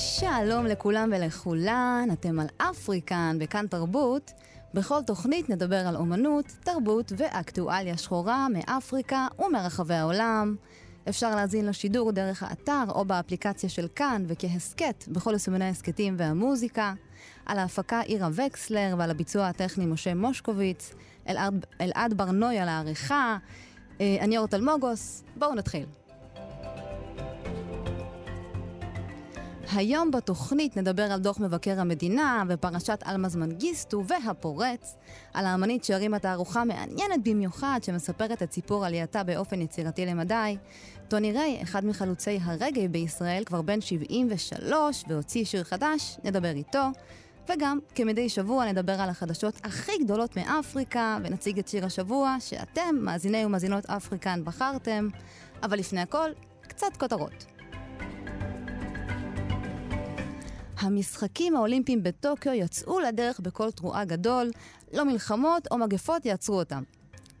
שלום לכולם ולכולן, אתם על אפריקן בכאן תרבות. בכל תוכנית נדבר על אומנות, תרבות ואקטואליה שחורה מאפריקה ומרחבי העולם. אפשר להזין לשידור דרך האתר או באפליקציה של כאן וכהסכת בכל יישומני ההסכתים והמוזיקה. על ההפקה עירה וקסלר ועל הביצוע הטכני משה מושקוביץ. אלעד, אלעד ברנוי על העריכה. אה, אני אורט אלמוגוס, בואו נתחיל. היום בתוכנית נדבר על דוח מבקר המדינה ופרשת אלמז מנגיסטו והפורץ, על האמנית שהרימה תערוכה מעניינת במיוחד שמספרת את סיפור עלייתה באופן יצירתי למדי. טוני ריי, אחד מחלוצי הרגעי בישראל, כבר בן 73 והוציא שיר חדש, נדבר איתו. וגם, כמדי שבוע, נדבר על החדשות הכי גדולות מאפריקה, ונציג את שיר השבוע שאתם, מאזיני ומאזינות אפריקן, בחרתם. אבל לפני הכל, קצת כותרות. המשחקים האולימפיים בטוקיו יצאו לדרך בקול תרועה גדול, לא מלחמות או מגפות יעצרו אותם.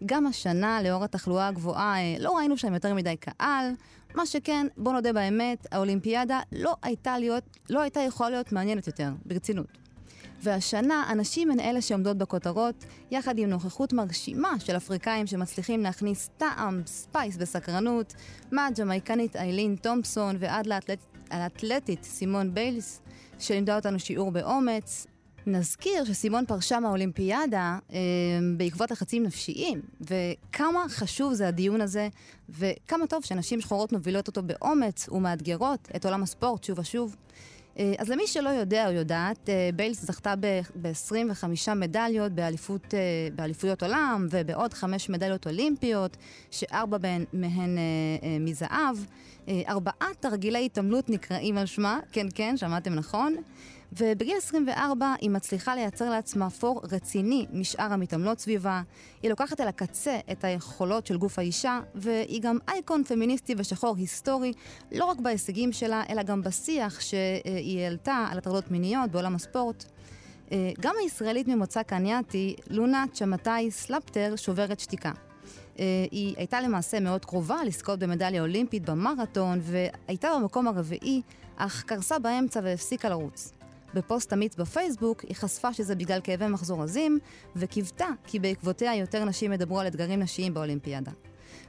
גם השנה, לאור התחלואה הגבוהה, אה, לא ראינו שם יותר מדי קהל. מה שכן, בוא נודה באמת, האולימפיאדה לא הייתה, להיות, לא הייתה יכולה להיות מעניינת יותר, ברצינות. והשנה הנשים הן אלה שעומדות בכותרות, יחד עם נוכחות מרשימה של אפריקאים שמצליחים להכניס טעם, spice וסקרנות, מהג'מייקנית איילין תומפסון ועד לאתלטית סימון ביילס, שלימדה אותנו שיעור באומץ. נזכיר שסימון פרשה מהאולימפיאדה אה, בעקבות לחצים נפשיים, וכמה חשוב זה הדיון הזה, וכמה טוב שנשים שחורות מובילות אותו באומץ ומאתגרות את עולם הספורט שוב ושוב. אה, אז למי שלא יודע או יודעת, אה, ביילס זכתה ב-25 מדליות באליפות, אה, באליפויות עולם ובעוד חמש מדליות אולימפיות, שארבע מהן מזהב. ארבעה תרגילי התעמלות נקראים על שמה, כן כן, שמעתם נכון. ובגיל 24 היא מצליחה לייצר לעצמה פור רציני משאר המתעמלות סביבה. היא לוקחת אל הקצה את היכולות של גוף האישה, והיא גם אייקון פמיניסטי ושחור היסטורי, לא רק בהישגים שלה, אלא גם בשיח שהיא העלתה על הטרדות מיניות בעולם הספורט. אה, גם הישראלית ממוצא קנייתי, לונה צ'מטאי סלפטר, שוברת שתיקה. אה, היא הייתה למעשה מאוד קרובה לזכות במדליה אולימפית במרתון, והייתה במקום הרביעי, אך קרסה באמצע והפסיקה לרוץ. בפוסט אמיץ בפייסבוק היא חשפה שזה בגלל כאבי מחזור עזים, וקיוותה כי בעקבותיה יותר נשים ידברו על אתגרים נשיים באולימפיאדה.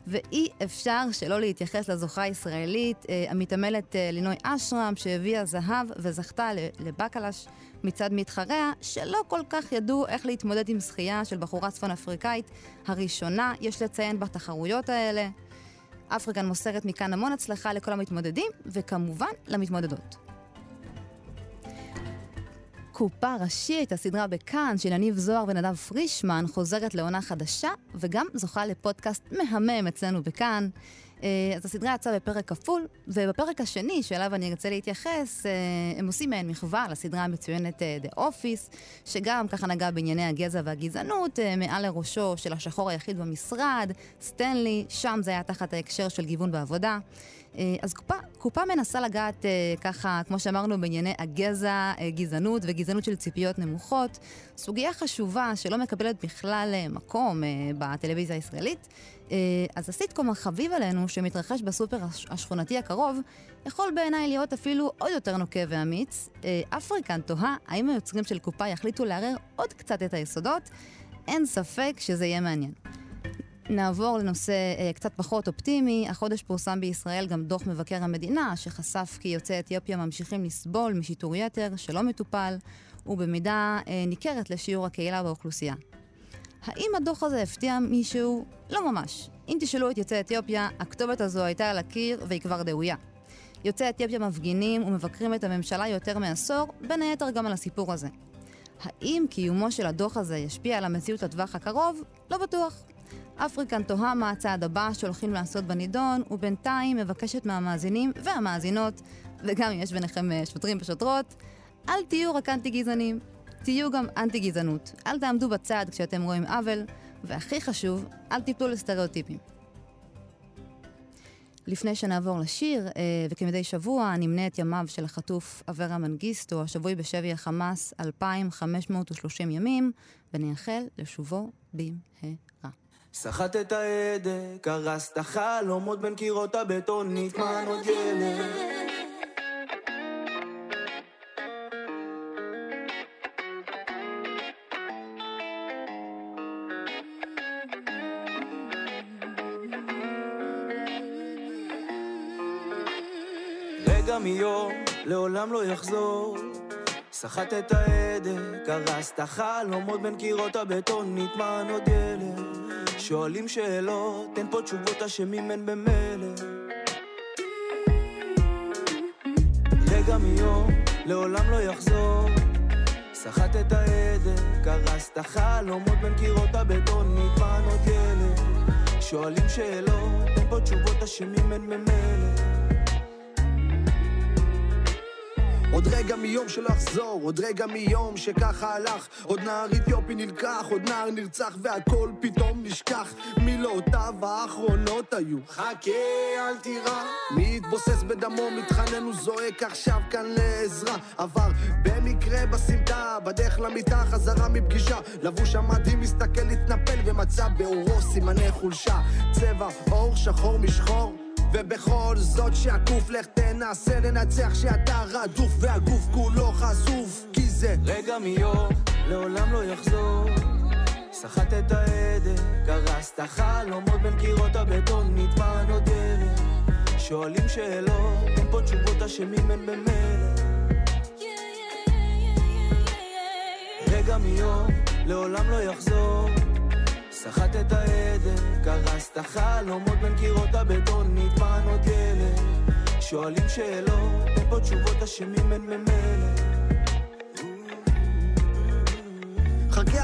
ואי אפשר שלא להתייחס לזוכה הישראלית, אה, המתעמלת אה, לינוי אשרם, שהביאה זהב וזכתה לבקלש מצד מתחריה, שלא כל כך ידעו איך להתמודד עם זכייה של בחורה צפון אפריקאית הראשונה, יש לציין בתחרויות האלה. אפריקן מוסרת מכאן המון הצלחה לכל המתמודדים, וכמובן למתמודדות. קופה ראשית, הסדרה בכאן של יניב זוהר ונדב פרישמן, חוזרת לעונה חדשה, וגם זוכה לפודקאסט מהמם אצלנו בכאן. אה, אז הסדרה יצאה בפרק כפול, ובפרק השני, שאליו אני ארצה להתייחס, אה, הם עושים מעין מחווה לסדרה המצוינת אה, The Office, שגם ככה נגע בענייני הגזע והגזענות, מעל לראשו של השחור היחיד במשרד, סטנלי, שם זה היה תחת ההקשר של גיוון בעבודה. אז קופה, קופה מנסה לגעת ככה, כמו שאמרנו, בענייני הגזע, גזענות וגזענות של ציפיות נמוכות. סוגיה חשובה שלא מקבלת בכלל מקום בטלוויזיה הישראלית. אז הסיטקום החביב עלינו, שמתרחש בסופר השכונתי הקרוב, יכול בעיניי להיות אפילו עוד יותר נוקב ואמיץ. אה, אפריקן תוהה האם היוצרים של קופה יחליטו לערער עוד קצת את היסודות. אין ספק שזה יהיה מעניין. נעבור לנושא אה, קצת פחות אופטימי. החודש פורסם בישראל גם דוח מבקר המדינה, שחשף כי יוצאי אתיופיה ממשיכים לסבול משיטור יתר שלא מטופל, ובמידה אה, ניכרת לשיעור הקהילה באוכלוסייה. האם הדוח הזה הפתיע מישהו? לא ממש. אם תשאלו את יוצאי אתיופיה, הכתובת הזו הייתה על הקיר והיא כבר דאויה. יוצאי אתיופיה מפגינים ומבקרים את הממשלה יותר מעשור, בין היתר גם על הסיפור הזה. האם קיומו של הדוח הזה ישפיע על המציאות לטווח הקרוב? לא בטוח. אפריקן תוהה מה הצעד הבא שהולכים לעשות בנידון, ובינתיים מבקשת מהמאזינים והמאזינות, וגם אם יש ביניכם אה, שוטרים ושוטרות, אל תהיו רק אנטי גזענים, תהיו גם אנטי גזענות. אל תעמדו בצד כשאתם רואים עוול, והכי חשוב, אל תיפלו לסטריאוטיפים. לפני שנעבור לשיר, אה, וכמדי שבוע נמנה את ימיו של החטוף אברה מנגיסטו, השבוי בשבי החמאס 2,530 ימים, ונייחל לשובו במהרה. סחט את ההדק, הרסת חלומות בין קירות הבטון, מן עוד ילד. רגע מיום לעולם לא יחזור. סחט את ההדק, הרסת חלומות בין קירות הבטון, מן עוד ילד. שואלים שאלות, אין פה תשובות אשמים אין במילא. רגע מיום לעולם לא יחזור. סחט את ההדק, הרסת חלומות בין קירות הבטון, נטמן עוד ילד. שואלים שאלות, אין פה תשובות אשמים אין במילא עוד רגע מיום שלא אחזור, עוד רגע מיום שככה הלך עוד נער אתיופי נלקח, עוד נער נרצח והכל פתאום נשכח. מילותיו האחרונות היו. חכה אל תירא. מי יתבוסס בדמו מתחנן וזועק עכשיו כאן לעזרה. עבר במקרה בסמטה בדרך למיטה חזרה מפגישה. לבוש המדים מסתכל התנפל ומצא באורו סימני חולשה. צבע עור שחור משחור ובכל זאת שקוף לך תנסה לנצח שאתה רדוף והגוף כולו חשוף. כי זה רגע מיום לעולם לא יחזור. סחט את ההדק, הרסת חלומות בין קירות הבטון, עוד ילד שואלים שאלות, אין פה תשובות אשמים אין במילא רגע מיום לעולם לא יחזור. סחט את ההדק, הרסת חלומות בין קירות הבטון, נטמן עוד ילד. שואלים שאלות, אין פה תשובות אשמים אין ממילא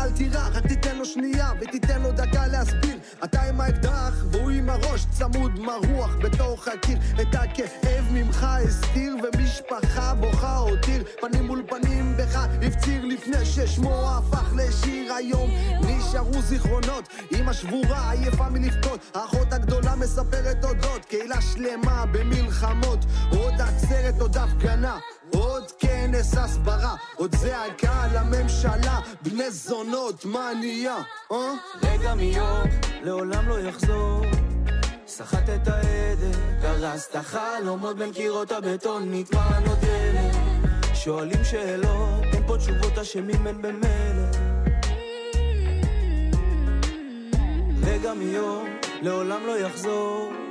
אל תירא, רק תיתן לו שנייה ותיתן לו דקה להסביר. אתה עם האקדח והוא עם הראש צמוד מרוח בתוך הקיר. את הכאב ממך הסתיר ומשפחה בוכה הותיר פנים מול פנים בך הפציר לפני ששמו הפך לשיר היום. נשארו זיכרונות אמא שבורה עייפה מלבכות. האחות הגדולה מספרת אודות קהילה שלמה במלחמות. עוד עצרת עוד הפגנה עוד כנס הסברה, עוד זעקה לממשלה, בני זונות, מה נהיה? אה? רגע מיום לעולם לא יחזור סחט את ההדק, הרסת חלומות בין קירות הבטון, נטמן ילד שואלים שאלות, אין פה תשובות אשמים אין במילא רגע מיום לעולם לא יחזור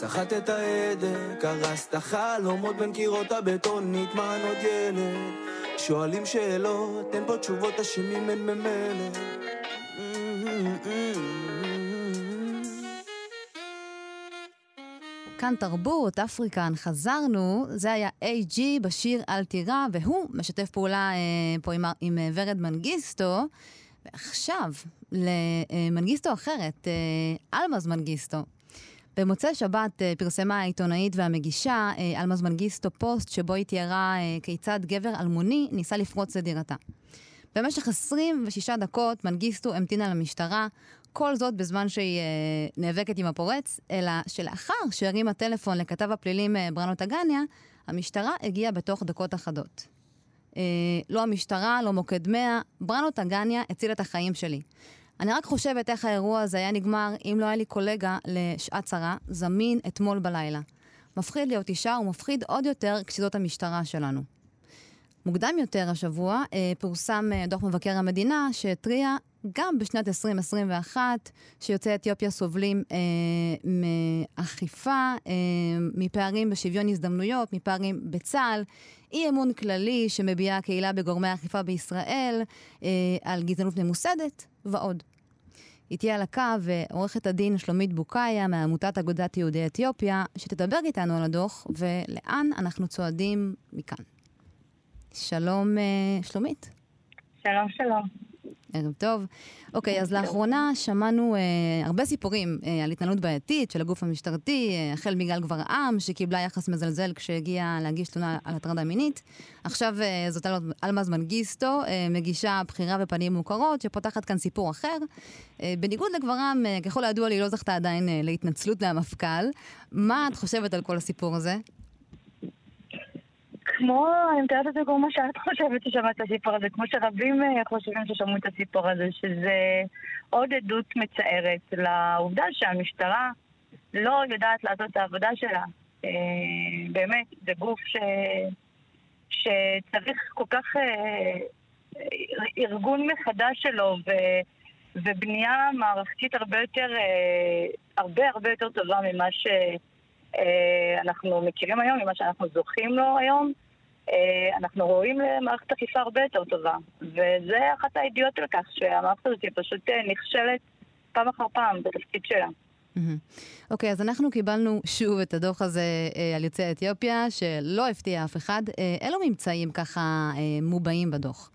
סחט את ההדק, הרסת חלומות בין קירות הבטון, נטמן עוד ילד שואלים שאלות, אין פה תשובות אשמים אין ממילא כאן תרבות, אפריקן, חזרנו, זה היה A.G. בשיר אל תירא, והוא משתף פעולה אה, פה עם, עם אה, ורד מנגיסטו. ועכשיו, למנגיסטו אחרת, אה, אלמז מנגיסטו. במוצאי שבת אה, פרסמה העיתונאית והמגישה אה, אלמז מנגיסטו פוסט שבו היא תיארה אה, כיצד גבר אלמוני ניסה לפרוץ לדירתה. במשך 26 דקות מנגיסטו המתינה למשטרה, כל זאת בזמן שהיא נאבקת עם הפורץ, אלא שלאחר שהרימה טלפון לכתב הפלילים ברנו טגניה, המשטרה הגיעה בתוך דקות אחדות. לא המשטרה, לא מוקד 100, ברנו טגניה הציל את החיים שלי. אני רק חושבת איך האירוע הזה היה נגמר אם לא היה לי קולגה לשעת צרה זמין אתמול בלילה. מפחיד להיות אישה ומפחיד עוד יותר כשזאת המשטרה שלנו. מוקדם יותר השבוע אה, פורסם אה, דוח מבקר המדינה שהתריע גם בשנת 2021 שיוצאי אתיופיה סובלים אה, מאכיפה, אה, מפערים בשוויון הזדמנויות, מפערים בצה"ל, אי אמון כללי שמביעה הקהילה בגורמי האכיפה בישראל, אה, על גזענות ממוסדת ועוד. איתי על הקו עורכת הדין שלומית בוקאיה מעמותת אגודת יהודי אתיופיה, שתדבר איתנו על הדוח ולאן אנחנו צועדים מכאן. שלום, אה, שלומית. שלום, שלום. ערב טוב. אוקיי, אז לאחרונה שמענו אה, הרבה סיפורים אה, על התנהלות בעייתית של הגוף המשטרתי, אה, החל מגל גברעם, שקיבלה יחס מזלזל כשהגיעה להגיש תלונה על הטרדה מינית. עכשיו אה, זאת אלמז מנגיסטו, אה, מגישה בחירה בפנים מוכרות, שפותחת כאן סיפור אחר. אה, בניגוד לגברעם, אה, ככל הידוע לי, לא זכתה עדיין אה, להתנצלות מהמפכ"ל. מה את חושבת על כל הסיפור הזה? כמו, אני מתארת את זה כמו מה שאת חושבת ששמעת את הסיפור הזה, כמו שרבים אה, חושבים ששמעו את הסיפור הזה, שזה עוד עדות מצערת לעובדה שהמשטרה לא יודעת לעשות את העבודה שלה. אה, באמת, זה גוף ש... שצריך כל כך אה, ארגון מחדש שלו ו... ובנייה מערכתית הרבה יותר, הרבה הרבה יותר טובה ממה ש... אנחנו מכירים היום, ממה שאנחנו זוכים לו היום, אנחנו רואים מערכת אכיפה הרבה יותר טובה. וזה אחת הידיעות על כך שהמערכת הזאת פשוט נכשלת פעם אחר פעם בתפקיד שלה. אוקיי, okay, אז אנחנו קיבלנו שוב את הדוח הזה אה, על יוצאי אתיופיה, שלא הפתיע אף אחד. אה, אילו ממצאים ככה אה, מובעים בדוח?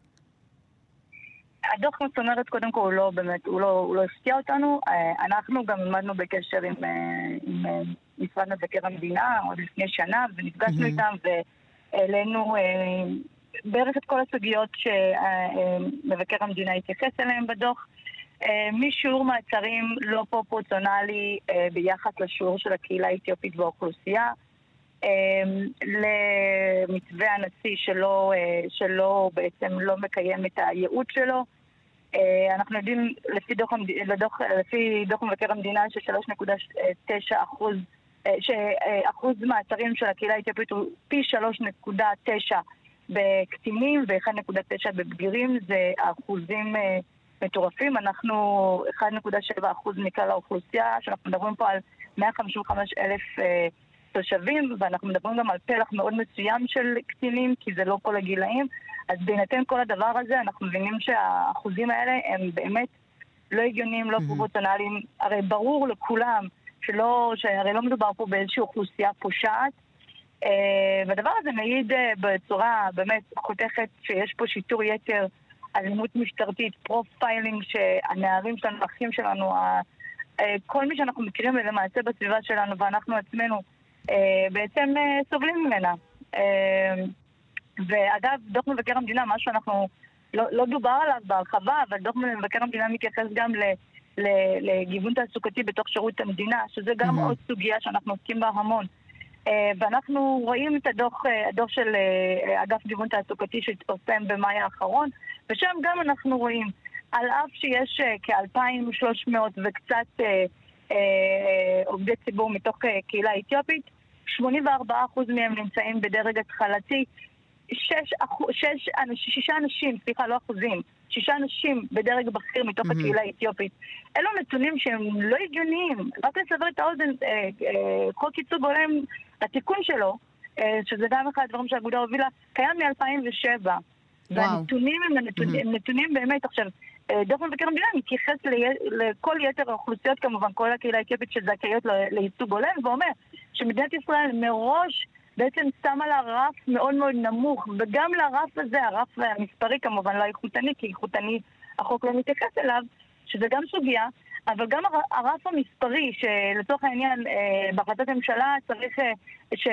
הדוח, זאת אומרת, קודם כל, הוא לא באמת, הוא לא, הוא לא הפתיע אותנו. אה, אנחנו גם עמדנו בקשר עם, אה, עם אה, משרד מבקר המדינה עוד לפני שנה, ונפגשנו איתם והעלינו בערך את כל הסוגיות שמבקר המדינה התייחס אליהן בדוח. משיעור מעצרים לא פרופורציונלי ביחס לשיעור של הקהילה האתיופית באוכלוסייה, למתווה הנשיא שלא, שלא בעצם לא מקיים את הייעוד שלו. אה, אנחנו יודעים לפי דוח, לדוח, לפי דוח מבקר המדינה ש-3.9 אחוז, אה, שאחוז מעצרים של הקהילה האתיופית הוא פי 3.9 בקטינים ו-1.9 בבגירים, זה אחוזים אה, מטורפים. אנחנו 1.7 אחוז מכלל האוכלוסייה, שאנחנו מדברים פה על 155 אלף תושבים, ואנחנו מדברים גם על פלח מאוד מסוים של קטינים, כי זה לא כל הגילאים. אז בהינתן כל הדבר הזה, אנחנו מבינים שהאחוזים האלה הם באמת לא הגיוניים, לא פרופורציונליים. הרי ברור לכולם שלא, שהרי לא מדובר פה באיזושהי אוכלוסייה פושעת. אה, והדבר הזה מעיד אה, בצורה באמת חותכת שיש פה שיטור יתר, אלימות משטרתית, profiling שהנערים שלנו, האחים שלנו, אה, כל מי שאנחנו מכירים למעשה בסביבה שלנו ואנחנו עצמנו בעצם סובלים ממנה. ואגב, דוח מבקר המדינה, מה שאנחנו, לא, לא דובר עליו בהרחבה, אבל דוח מבקר המדינה מתייחס גם ל, לגיוון תעסוקתי בתוך שירות המדינה, שזה גם mm-hmm. עוד סוגיה שאנחנו עוסקים בה המון. Uh, ואנחנו רואים את הדוח, uh, הדוח של uh, אגף גיוון תעסוקתי שהתפרסם במאי האחרון, ושם גם אנחנו רואים, על אף שיש uh, כ-2,300 וקצת עובדי ציבור מתוך קהילה אתיופית, 84% מהם נמצאים בדרג התחלתי, שש, שש, שישה אנשים, סליחה, לא אחוזים, שישה אנשים בדרג בכיר מתוך mm-hmm. הקהילה האתיופית. אלו נתונים שהם לא הגיוניים. רק לסבר את האוזן, אה, אה, חוק ייצוג הולם, התיקון שלו, אה, שזה גם אחד הדברים שהאגודה הובילה, קיים מ-2007. והנתונים הם נתונים, mm-hmm. נתונים באמת, עכשיו, אה, דוח מבקר המדינה מתייחס לכל יתר האוכלוסיות כמובן, כל הקהילה האתיופית שזכאיות לייצוג הולם, ואומר שמדינת ישראל מראש בעצם שמה לה רף מאוד מאוד נמוך, וגם לרף הזה, הרף המספרי כמובן, לא איכותני, כי איכותני החוק לא מתייחס אליו, שזה גם סוגיה, אבל גם הרף המספרי, שלצורך העניין אה, בהחלטת ממשלה צריך אה, ש,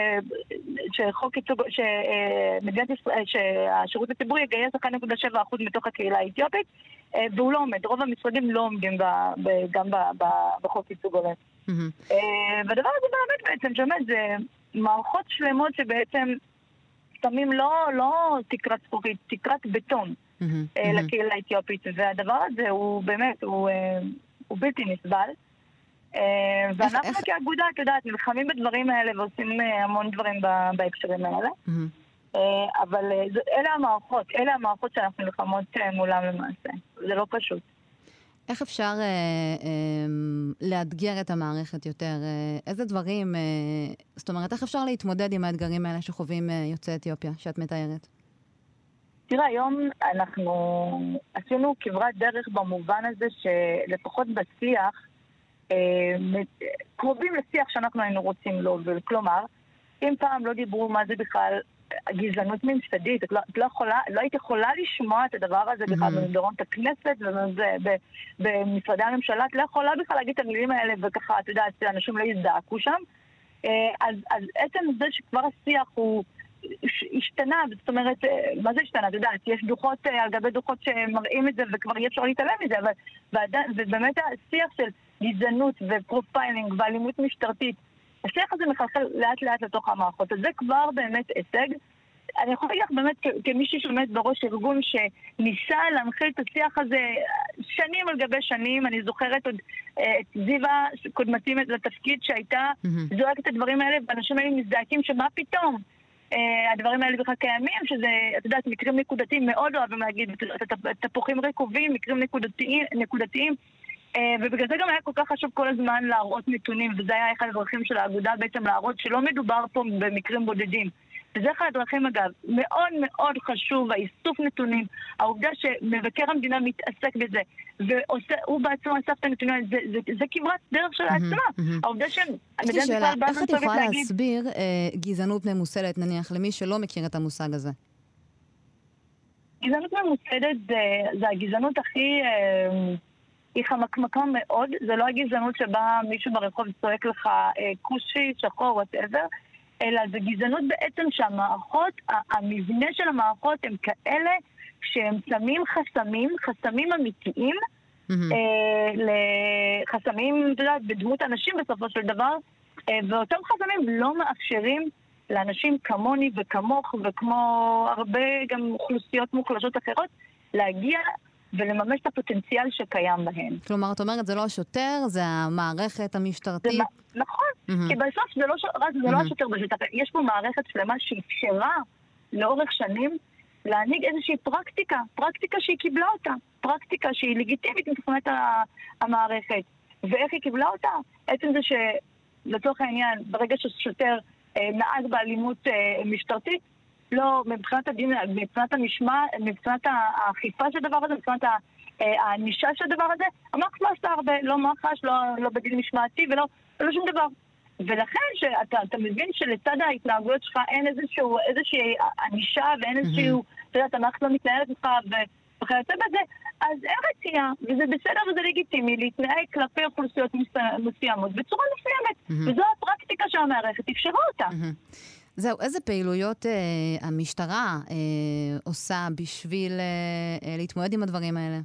שחוק ייצוג, שמדינת ישראל, שהשירות הציבורי יגייס 1.7% מתוך הקהילה האתיופית, אה, והוא לא עומד. רוב המשרדים לא עומדים ב, ב, גם ב, ב, בחוק ייצוג הולם. Mm-hmm. והדבר הזה באמת בעצם, שבאמת זה מערכות שלמות שבעצם שמים לא, לא תקרת זכוכית, תקרת בטון mm-hmm. לקהילה האתיופית, והדבר הזה הוא באמת, הוא, אה, הוא בלתי נסבל. אה, ואנחנו איך... כאגודה, את יודעת, נלחמים בדברים האלה ועושים המון דברים בהקשרים האלה. Mm-hmm. אבל אלה המערכות, אלה המערכות שאנחנו נלחמות מולם למעשה. זה לא פשוט. איך אפשר אה, אה, לאתגר את המערכת יותר? אה, איזה דברים, אה, זאת אומרת, איך אפשר להתמודד עם האתגרים האלה שחווים אה, יוצאי אתיופיה, שאת מתארת? תראה, היום אנחנו עשינו כברת דרך במובן הזה שלפחות בשיח, אה, קרובים לשיח שאנחנו היינו רוצים להוביל. כלומר, אם פעם לא דיברו מה זה בכלל גזענות ממסדית, את לא, את לא יכולה, לא היית יכולה לשמוע את הדבר הזה בכלל mm-hmm. במסדרונות הכנסת ובמשרדי הממשלה, את לא יכולה בכלל להגיד את המילים האלה וככה, את יודעת, אנשים לא יזדעקו שם. אה, אז, אז עצם זה שכבר השיח הוא... השתנה, זאת אומרת, אה, מה זה השתנה? את יודעת, יש דוחות אה, על גבי דוחות שמראים את זה וכבר אי אפשר להתעלם מזה, אבל ובאמת השיח של גזענות ו profiling ואלימות משטרתית השיח הזה מחלחל לאט לאט לתוך המערכות, אז זה כבר באמת הישג. אני יכולה להגיד לך באמת כמישהי שעומדת בראש ארגון שניסה להנחיל את השיח הזה שנים על גבי שנים, אני זוכרת עוד אה, את זיווה, קודמתי לתפקיד, שהייתה mm-hmm. זועקת את הדברים האלה, ואנשים היו מזדעקים שמה פתאום. אה, הדברים האלה בכלל קיימים, שזה, את יודעת, מקרים נקודתיים, מאוד אוהבים להגיד, תפוחים רקובים, מקרים נקודתיים, נקודתיים אה, ובגלל זה גם היה כל כך חשוב כל הזמן להראות נתונים, וזה היה אחד הדרכים של האגודה בעצם להראות שלא מדובר פה במקרים בודדים. וזה אחד הדרכים אגב, מאוד מאוד חשוב, האיסוף נתונים, העובדה שמבקר המדינה מתעסק בזה, והוא בעצמו אסף את הנתונים, זה, זה, זה כברת דרך של עצמה. העובדה שמדינת ישראל באה איך את יכולה להסביר אה, גזענות ממוסדת, נניח, למי שלא מכיר את המושג הזה? גזענות ממוסדת זה, זה הגזענות הכי... היא חמקמקה מאוד, זה לא הגזענות שבה מישהו ברחוב צועק לך אה, כושי, שחור, וואטאבר, אלא זה גזענות בעצם שהמערכות, המבנה של המערכות הם כאלה שהם שמים חסמים, חסמים אמיתיים, mm-hmm. אה, לחסמים, אתה יודע, בדמות אנשים בסופו של דבר, אה, ואותם חסמים לא מאפשרים לאנשים כמוני וכמוך וכמו הרבה גם אוכלוסיות מוחלשות אחרות להגיע ולממש את הפוטנציאל שקיים בהן. כלומר, את אומרת, זה לא השוטר, זה המערכת המשטרתית. זה, נכון, mm-hmm. כי בסוף זה לא, רק, זה mm-hmm. לא השוטר בשטח, יש פה מערכת שלמה שאפשרה לאורך שנים להנהיג איזושהי פרקטיקה, פרקטיקה שהיא קיבלה אותה, פרקטיקה שהיא לגיטימית מבחינת המערכת. ואיך היא קיבלה אותה? עצם זה שלצורך העניין, ברגע ששוטר אה, נהג באלימות אה, משטרתית, לא, מבחינת הדין, מבחינת המשמע, מבחינת האכיפה של הדבר הזה, מבחינת אה, הענישה של הדבר הזה, המח"ש לא עשתה הרבה, לא מח"ש, לא, לא בדין משמעתי ולא לא שום דבר. ולכן שאתה מבין שלצד ההתנהגויות שלך אין איזשהו, איזושהי ענישה ואין איזשהו, אתה יודע, המערכת לא מתנהלת לך וכיוצא בזה, אז אין רצייה, וזה בסדר וזה לגיטימי להתנהג כלפי אוכלוסיות מסוימות בצורה מסוימת. וזו הפרקטיקה שהמערכת אפשרה אותה. זהו, איזה פעילויות אה, המשטרה אה, עושה בשביל אה, אה, להתמודד עם הדברים האלה?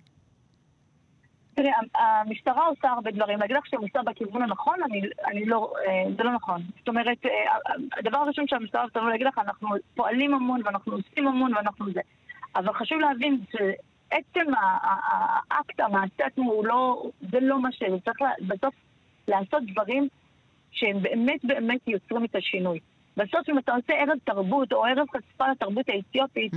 תראי, המשטרה עושה הרבה דברים. להגיד לך שהיא עושה בכיוון הנכון, אני, אני לא, אה, זה לא נכון. זאת אומרת, אה, הדבר הראשון שהמשטרה עושה, להגיד לך, אנחנו פועלים המון ואנחנו עושים המון ואנחנו זה. אבל חשוב להבין שעצם האקט, המעשה עצמו, הוא לא, זה לא מה שזה. צריך בסוף לעשות דברים שהם באמת באמת יוצרים את השינוי. בסוף אם אתה עושה ערב תרבות או ערב חשיפה לתרבות האתיופית,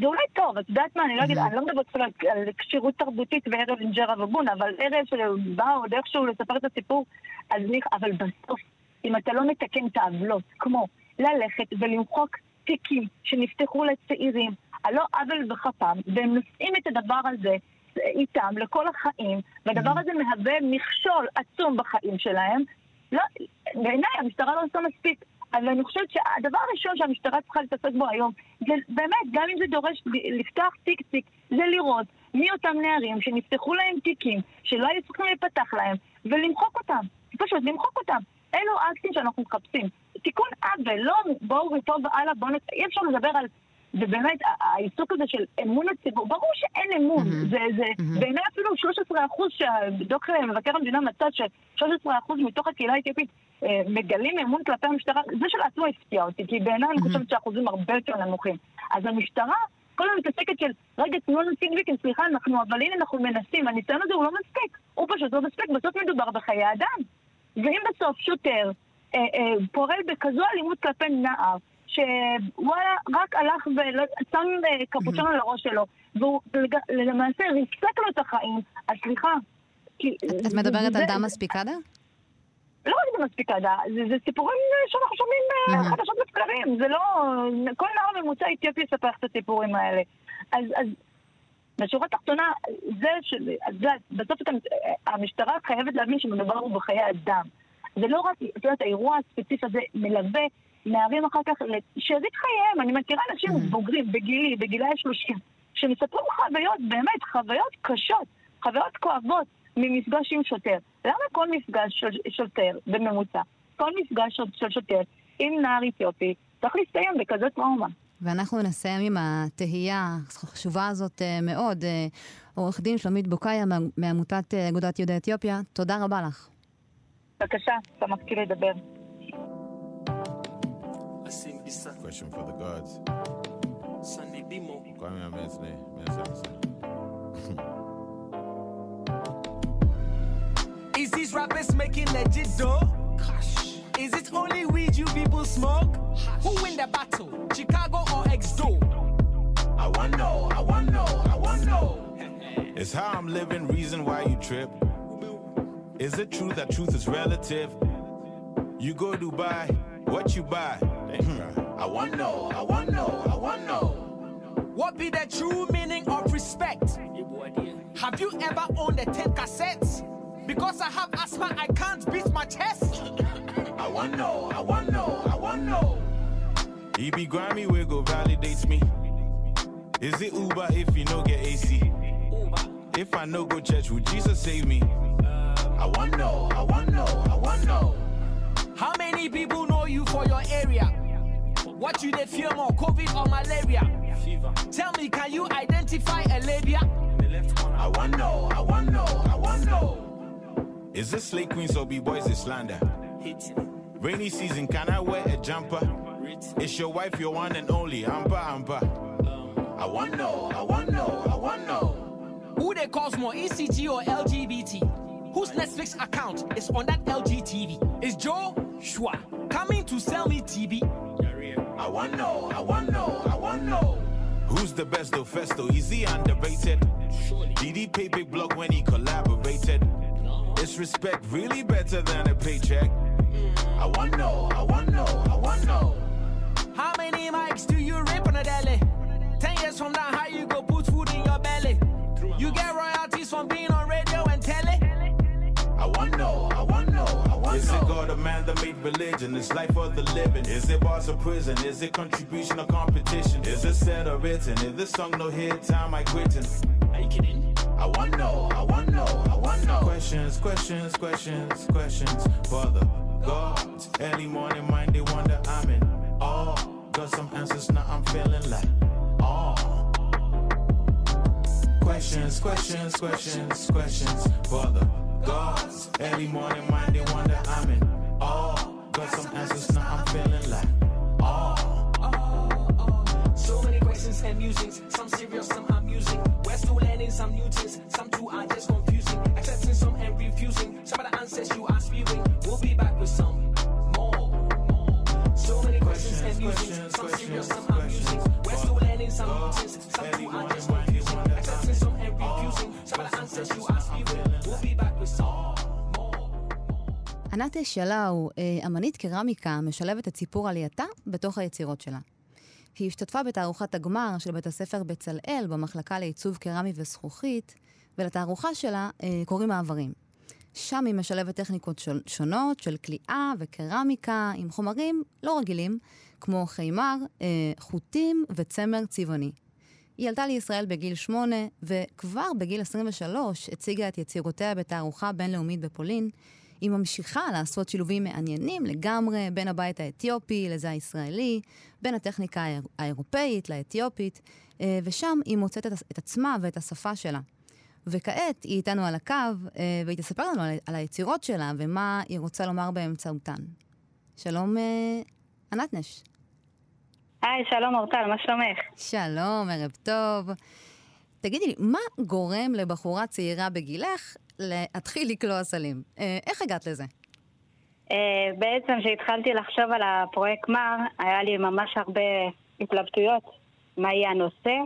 זה אולי טוב, את יודעת מה, אני לא אגיד, אני לא מדברת על כשירות תרבותית וערב אינג'רה ובונה, אבל ערב שבא עוד איכשהו לספר את הסיפור, אז אני, אבל בסוף, אם אתה לא מתקן את העוולות, כמו ללכת ולמחוק תיקים שנפתחו לצעירים, על לא עוול בכפם, והם נושאים את הדבר הזה איתם לכל החיים, והדבר הזה מהווה מכשול עצום בחיים שלהם, לא, בעיניי המשטרה לא עושה מספיק. אבל אני חושבת שהדבר הראשון שהמשטרה צריכה להתעסק בו היום, זה באמת, גם אם זה דורש לפתוח תיק תיק, זה לראות מי אותם נערים שנפתחו להם תיקים, שלא היו צריכים להיפתח להם, ולמחוק אותם. פשוט למחוק אותם. אלו אקטים שאנחנו מחפשים. תיקון עוול, לא בואו מפה והלאה, בואו נת... אי אפשר לדבר על... ובאמת, העיסוק הזה של אמון הציבור, ברור שאין אמון. Mm-hmm. זה, זה, mm-hmm. בעיניי אפילו 13 אחוז שדוח מבקר המדינה מצא ש-13 אחוז מתוך הקהילה האתיופית אה, מגלים אמון כלפי המשטרה, זה שלעצמו הפתיע אותי, כי בעיניי אני חושבת שהאחוזים הרבה יותר נמוכים. אז המשטרה כל הזמן מתעסקת של, רגע, תנו לנו סיגוויקן, סליחה, אנחנו, אבל הנה אנחנו מנסים, הניסיון הזה הוא לא מספיק, הוא פשוט לא מספיק, בסוף מדובר בחיי אדם. ואם בסוף שוטר אה, אה, פועל בכזו אלימות כלפי נער, שוואלה, רק הלך ושם אה, קפוצ'ון על הראש שלו, והוא למעשה ריסק לו את החיים, אז סליחה. את מדברת על דמה ספיקדה? לא רק זה מספיק עדה, זה, זה סיפורים שאנחנו שומעים mm-hmm. חדשות לבקרים, זה לא... כל נער ממוצע אתיופי יספר את הסיפורים האלה. אז, אז בשורה התחתונה, זה ש... זה, בסוף המשטרה חייבת להבין שמדובר בחיי אדם. זה לא רק, את יודעת, האירוע הספציפי הזה מלווה נערים אחר כך שיזיק חייהם. אני מכירה אנשים mm-hmm. בוגרים, בגילי, בגילי ה-30, שמספרים חוויות, באמת, חוויות קשות, חוויות כואבות. ממפגש עם שוטר. למה כל מפגש של שוטר בממוצע, כל מפגש של שוטר עם נער אתיופי צריך להסתיים בכזה טראומה? ואנחנו נסיים עם התהייה החשובה הזאת אה, מאוד. אה, עורך דין שלומית בוקאיה מעמותת אה, אגודת יהודי אתיופיה, תודה רבה לך. בבקשה, שמחתי לדבר. Question for the gods. Sunny Bimo. Kwame Amesne, Is these rappers making legit dough? Is it only weed you people smoke? Who win the battle, Chicago or Exdo? I wanna know, I wanna know, I wanna know. It's how I'm living, reason why you trip. Is it true that truth is relative? You go Dubai, what you buy? Hmm. I want know, I want know, I want know. What be the true meaning of respect? Have you ever owned a tape cassette? Because I have asthma, I can't beat my chest. I want know, I want know, I want know. He be grimy, wiggle validates me. Is it Uber if you no get AC? If I no go church, would Jesus save me? I want know, I want know, I want know. How many people know you for your area? What you they fear more, COVID or malaria? Fever. Tell me, can you identify a labia? I want know, I want know, I want know. Is this slay queens or be boys is slander? Rainy season, can I wear a jumper? It's your wife your one and only? Amber, amber. Um, I want know, I want know, I want know. Who they cause more, ECG or LGBT? Whose Netflix account is on that LG TV? Is Joe Shua coming to sell me TV? I want know, I want know, I want know. Who's the best though, Festo? Is he underrated? Did he pay big block when he collaborated? Is respect really better than a paycheck? I want know, I want know, I want know. How many mics do you rip on a daily? Ten years from now, how you go put food in your belly? You get royalties from being on radio and telly? I want know, I want know, I want Is it God a man that made religion? It's life for the living. Is it bars or prison? Is it contribution or competition? Is it said or written? If this song no hit, time I quitting. Are you kidding? I want know, I want know, I want know. Questions, questions, questions, questions. Father, God, early morning mind they wonder I'm in. Oh, got some answers now I'm feeling like. Oh. Questions, questions, questions, questions. Father, God, early morning mind they wonder I'm in. Oh, got some answers now I'm feeling like. Oh. So many questions and musings, some serious, some amusing. We're still learning some new things, some too are just confusing. Accepting some and refusing. Some of the answers you are spewing. We'll be back with some more. So many questions and musings, some serious, some amusing. We're still learning some new things, some too are just confusing. Accepting some and refusing. Some of the answers you are spewing. We'll be back with some more. ענת שלאו, אה, אמנית קרמיקה, משלבת את סיפור עלייתה בתוך היצירות שלה. היא השתתפה בתערוכת הגמר של בית הספר בצלאל במחלקה לעיצוב קרמי וזכוכית, ולתערוכה שלה אה, קוראים מעברים. שם היא משלבת טכניקות שונות של כליאה וקרמיקה עם חומרים לא רגילים, כמו חימר, אה, חוטים וצמר צבעוני. היא עלתה לישראל בגיל שמונה, וכבר בגיל 23 הציגה את יצירותיה בתערוכה בינלאומית בפולין. היא ממשיכה לעשות שילובים מעניינים לגמרי בין הבית האתיופי לזה הישראלי, בין הטכניקה האיר- האירופאית לאתיופית, אה, ושם היא מוצאת את, עצמה ואת השפה שלה. וכעת היא איתנו על הקו, אה, והיא תספר לנו על, על היצירות שלה ומה היא רוצה לומר באמצעותן. שלום, אה, ענת נש. היי, שלום אורטל, מה שלומך? שלום, ערב טוב. תגידי לי, מה גורם לבחורה צעירה בגילך להתחיל לקלוע סלים? אה, איך הגעת לזה? אה, בעצם כשהתחלתי לחשוב על הפרויקט מר, היה לי ממש הרבה התלבטויות, מה יהיה הנושא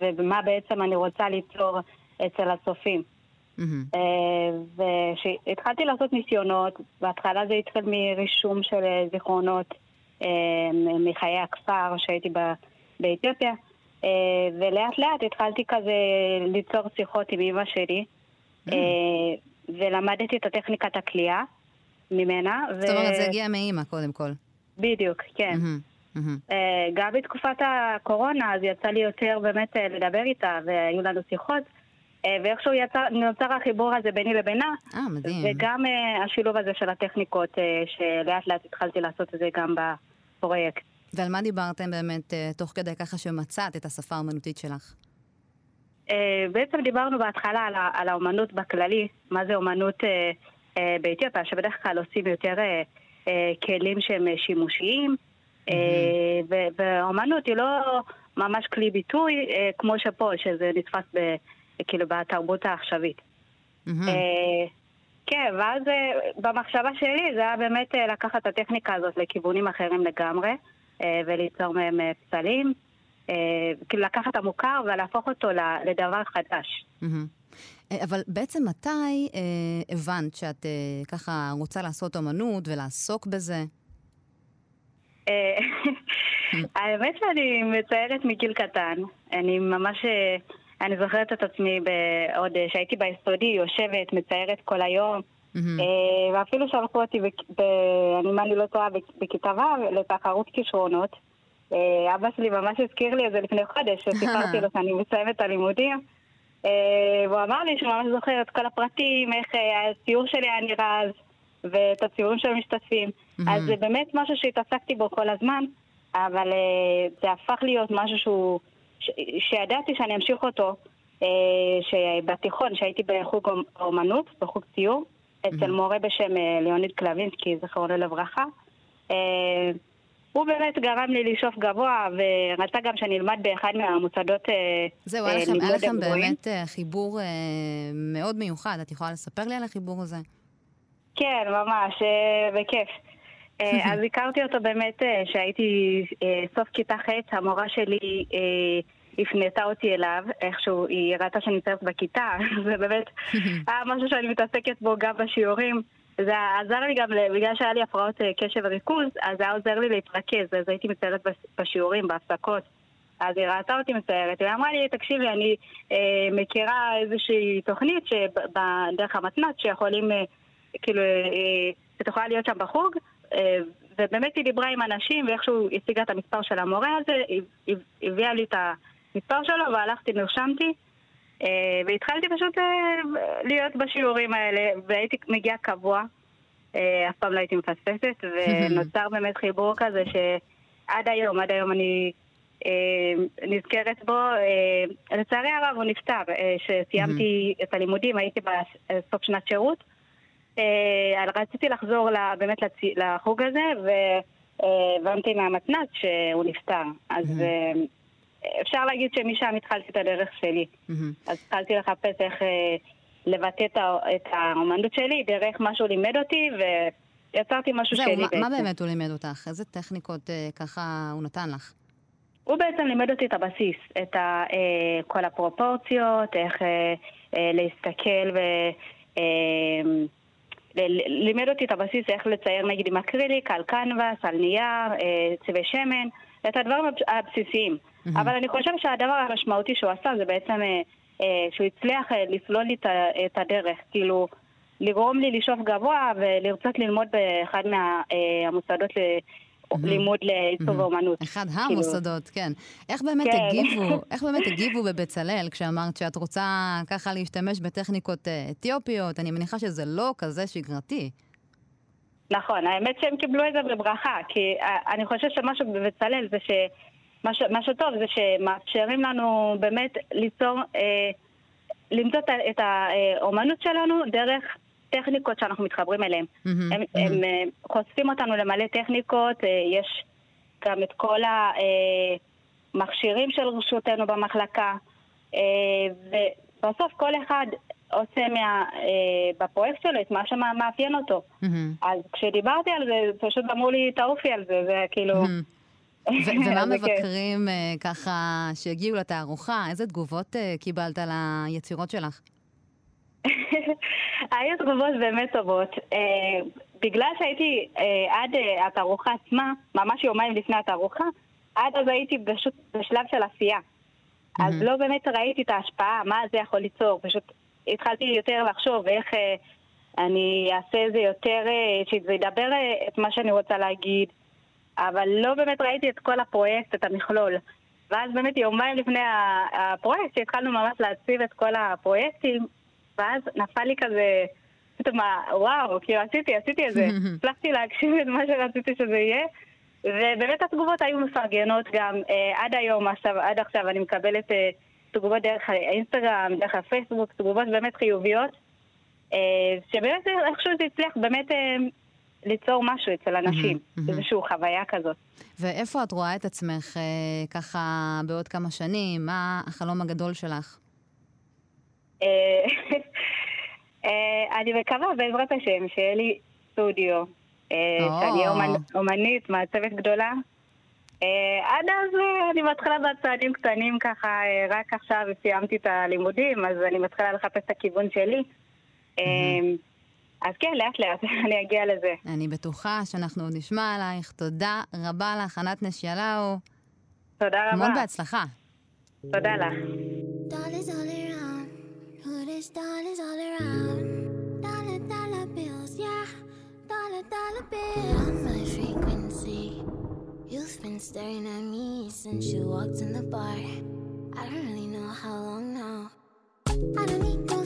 ומה בעצם אני רוצה ליצור אצל הצופים. אה, וכשהתחלתי לעשות ניסיונות, בהתחלה זה התחיל מרישום של זיכרונות מחיי הכפר שהייתי באתיופיה, ולאט לאט התחלתי כזה ליצור שיחות עם אמא שלי, אה, ולמדתי את הטכניקת הכליאה ממנה. זאת אומרת, זה הגיע מאימא, קודם כל. בדיוק, כן. אה, גם בתקופת הקורונה, אז יצא לי יותר באמת אה, לדבר איתה, והיו לנו שיחות, אה, ואיכשהו נוצר החיבור הזה ביני לבינה, אה, מדהים. וגם אה, השילוב הזה של הטכניקות, אה, שלאט לאט התחלתי לעשות את זה גם בפרויקט. ועל מה דיברתם באמת אה, תוך כדי ככה שמצאת את השפה האומנותית שלך? אה, בעצם דיברנו בהתחלה על, על האומנות בכללי, מה זה אומנות אה, אה, באתיופיה, שבדרך כלל עושים יותר אה, אה, כלים שהם אה, שימושיים, אה, ו- והאומנות היא לא ממש כלי ביטוי, אה, כמו שפה, שזה נתפס ב, כאילו בתרבות העכשווית. מהמם. אה, כן, ואז אה, במחשבה שלי זה היה באמת אה, לקחת את הטכניקה הזאת לכיוונים אחרים לגמרי, אה, וליצור מהם אה, פסלים. אה, כאילו לקחת המוכר ולהפוך אותו לדבר חדש. אה, אבל בעצם מתי אה, הבנת שאת אה, ככה רוצה לעשות אומנות ולעסוק בזה? אה, האמת שאני מציירת מגיל קטן. אני ממש, אה, אני זוכרת את עצמי עוד שהייתי ביסודי, יושבת, מציירת כל היום. אה, ואפילו שלחו אותי, אם אני לא טועה, בכיתה ו' לתחרות כישרונות. אה, אבא שלי ממש הזכיר לי את זה לפני חודש, שסיפרתי לו שאני מסיימת את הלימודים. אה, והוא אמר לי שהוא ממש זוכר את כל הפרטים, איך הציור שלי היה נראה אז, ואת הציורים של המשתתפים. אז זה באמת משהו שהתעסקתי בו כל הזמן, אבל זה הפך להיות משהו שהוא, שידעתי שאני אמשיך אותו, שבתיכון, שהייתי בחוג אומנות, בחוג ציור. אצל מורה בשם אה, ליאוניד קלווינסקי, זכרונו לברכה. אה, הוא באמת גרם לי לשאוף גבוה, ורצה גם שאני אלמד באחד מהמוסדות אה, זהו, היה לכם, היה לכם באמת חיבור מאוד מיוחד. את יכולה לספר לי על החיבור הזה? כן, ממש, בכיף. אז הכרתי אותו באמת כשהייתי סוף כיתה ח', המורה שלי הפנתה אותי אליו, איכשהו היא ראתה שאני נמצאת בכיתה, זה באמת היה משהו שאני מתעסקת בו גם בשיעורים. זה עזר לי גם, בגלל שהיה לי הפרעות אה, קשב וריכוז, אז זה היה עוזר לי להתרכז, אז הייתי מציירת בשיעורים, בהפסקות. אז היא ראתה אותי מציירת, והיא אמרה לי, תקשיבי, אני אה, מכירה איזושהי תוכנית דרך המתנ"ת שיכולים, אה, כאילו, אה, את יכולה להיות שם בחוג, אה, ובאמת היא דיברה עם אנשים, ואיכשהו השיגה את המספר של המורה הזה, היא הביאה לי את ה... מספר שלו, והלכתי, נרשמתי, אה, והתחלתי פשוט אה, להיות בשיעורים האלה, והייתי מגיעה קבוע, אה, אף פעם לא הייתי מפספסת, ונוצר באמת חיבור כזה שעד היום, עד היום אני נזכרת בו. לצערי הרב הוא נפטר, כשסיימתי את הלימודים, הייתי בסוף שנת שירות. רציתי לחזור באמת לחוג הזה, והבנתי מהמתנ"ץ שהוא נפטר. אז אפשר להגיד שמשם התחלתי את הדרך שלי. Mm-hmm. אז התחלתי לחפש איך אה, לבטא את, את האומנות שלי דרך מה שהוא לימד אותי, ויצרתי משהו זהו, שלי מה, בעצם. מה באמת הוא לימד אותך? איזה טכניקות אה, ככה הוא נתן לך? הוא בעצם לימד אותי את הבסיס, את ה, אה, כל הפרופורציות, איך אה, אה, להסתכל ו... אה, לימד אותי את הבסיס איך לצייר נגיד עם אקריליק, על קנבס, על נייר, אה, צבעי שמן, את הדברים הבסיסיים. Mm-hmm. אבל אני חושבת שהדבר המשמעותי שהוא עשה זה בעצם אה, אה, שהוא הצליח אה, לסלול לי את הדרך, כאילו לגרום לי לשאוף גבוה ולרצות ללמוד באחד מהמוסדות אה, לימוד לעיצוב ואומנות. אחד המוסדות, כן. איך באמת כן. הגיבו, איך באמת הגיבו בבצלאל כשאמרת שאת רוצה ככה להשתמש בטכניקות אה, אתיופיות? אני מניחה שזה לא כזה שגרתי. נכון, האמת שהם קיבלו את זה בברכה, כי אני חושבת שמשהו בבצלאל זה ש... מה שטוב זה שמאפשרים לנו באמת ליצור, אה, למצוא את האומנות שלנו דרך טכניקות שאנחנו מתחברים אליהן. Mm-hmm, הם, mm-hmm. הם אה, חושפים אותנו למלא טכניקות, אה, יש גם את כל המכשירים של רשותנו במחלקה, אה, ובסוף כל אחד עושה מה, אה, בפרויקט שלו את מה שמאפיין אותו. Mm-hmm. אז כשדיברתי על זה, פשוט אמרו לי, תעופי על זה, זה כאילו... Mm-hmm. ומה מבקרים אה, ככה שהגיעו לתערוכה? איזה תגובות אה, קיבלת על היצירות שלך? היו תגובות באמת טובות. אה, בגלל שהייתי עד התערוכה עצמה, ממש יומיים לפני התערוכה, עד אז הייתי פשוט בשלב של עשייה. אז לא באמת ראיתי את ההשפעה, מה זה יכול ליצור. פשוט התחלתי יותר לחשוב איך אני אעשה את זה יותר, שזה ידבר את מה שאני רוצה להגיד. אבל לא באמת ראיתי את כל הפרויקט, את המכלול. ואז באמת יומיים לפני הפרויקט, שהתחלנו ממש להציב את כל הפרויקטים, ואז נפל לי כזה, פתאום, וואו, כאילו עשיתי, עשיתי את זה. הצלחתי להגשים את מה שרציתי שזה יהיה. ובאמת התגובות היו מפרגנות גם אה, עד היום, עכשיו, עד עכשיו אני מקבלת אה, תגובות דרך האינסטגרם, דרך הפייסבוק, תגובות באמת חיוביות. אה, שבאמת איכשהו זה הצליח באמת אה, ליצור משהו אצל אנשים, mm-hmm. איזושהי חוויה כזאת. ואיפה את רואה את עצמך אה, ככה בעוד כמה שנים? מה החלום הגדול שלך? אה, אה, אני מקווה בעזרת השם שיהיה לי סטודיו, שאני אהיה אומנית, מעצבת גדולה. אה, עד אז אה, אני מתחילה בצעדים קטנים ככה, אה, רק עכשיו סיימתי את הלימודים, אז אני מתחילה לחפש את הכיוון שלי. אה, אז כן, לאט לאט אני אגיע לזה. אני בטוחה שאנחנו עוד נשמע עלייך. תודה רבה לך, ענת נשיאלאו. תודה רבה. המון בהצלחה. תודה לך. You've been staring at me since you walked in the bar. I don't really know how long now. I don't need no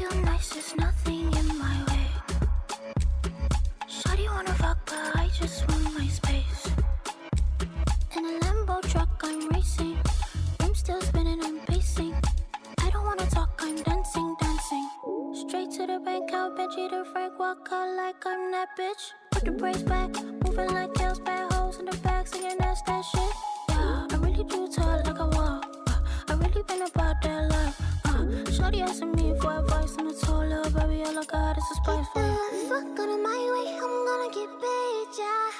feel nice, there's nothing in my way. Shawty wanna fuck, but I just want my space. In a Lambo truck, I'm racing. I'm still spinning, I'm pacing. I don't wanna talk, I'm dancing, dancing. Straight to the bank, I'll bet you the Frank walk out like I'm that bitch. Put the brakes back, moving like girls, bad hoes in the back, singing that's that shit. Asking me for advice, and I told her, baby, all I got is a spice for you. Fuck of my way, I'm gonna get paid, yeah.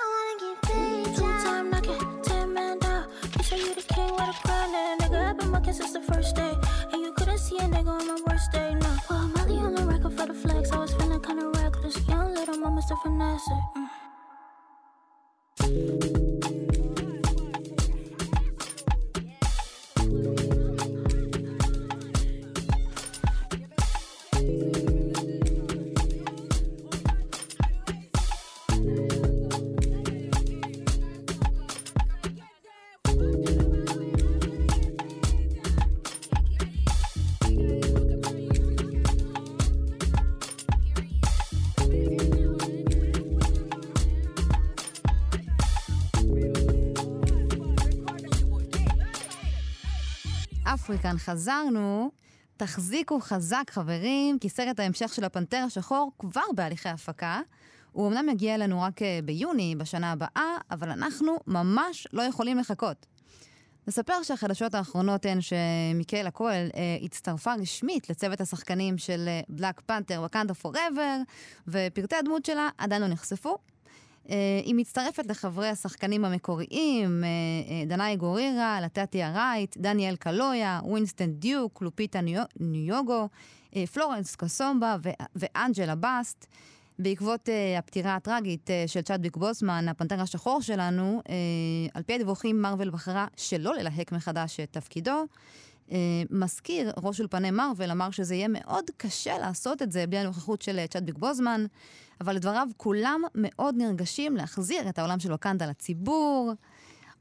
I wanna get paid, yeah. Two time knocking, ten man down. You say you the king with a crown, and nigga, I've been mucking since the first day. And you couldn't see a nigga on my worst day, no. Well, Molly on the record for the flex, I was feeling kinda reckless. Young little moments to finesse it. Mm. אפריקן, חזרנו. תחזיקו חזק, חברים, כי סרט ההמשך של הפנתר השחור כבר בהליכי הפקה. הוא אמנם יגיע אלינו רק אה, ביוני, בשנה הבאה, אבל אנחנו ממש לא יכולים לחכות. נספר שהחדשות האחרונות הן שמיקאלה קואל אה, הצטרפה רשמית לצוות השחקנים של Black Panther Wakanda Forever, ופרטי הדמות שלה עדיין לא נחשפו. אה, היא מצטרפת לחברי השחקנים המקוריים, אה, אה, דנאי גורירה, לטישה רייט, דניאל קלויה, ווינסטון דיוק, לופיטה ניו- ניונגו, פלורנס קסומבה ו- ואנג'לה באסט. בעקבות uh, הפטירה הטראגית uh, של צ'אדוויק בוסמן, הפנתר השחור שלנו, uh, על פי הדיווחים, מרוויל בחרה שלא ללהק מחדש את תפקידו. אה, מזכיר, ראש אולפני מארוול אמר שזה יהיה מאוד קשה לעשות את זה בלי הנוכחות של אה, צ'אדביק בוזמן, אבל לדבריו כולם מאוד נרגשים להחזיר את העולם של ווקנדה לציבור.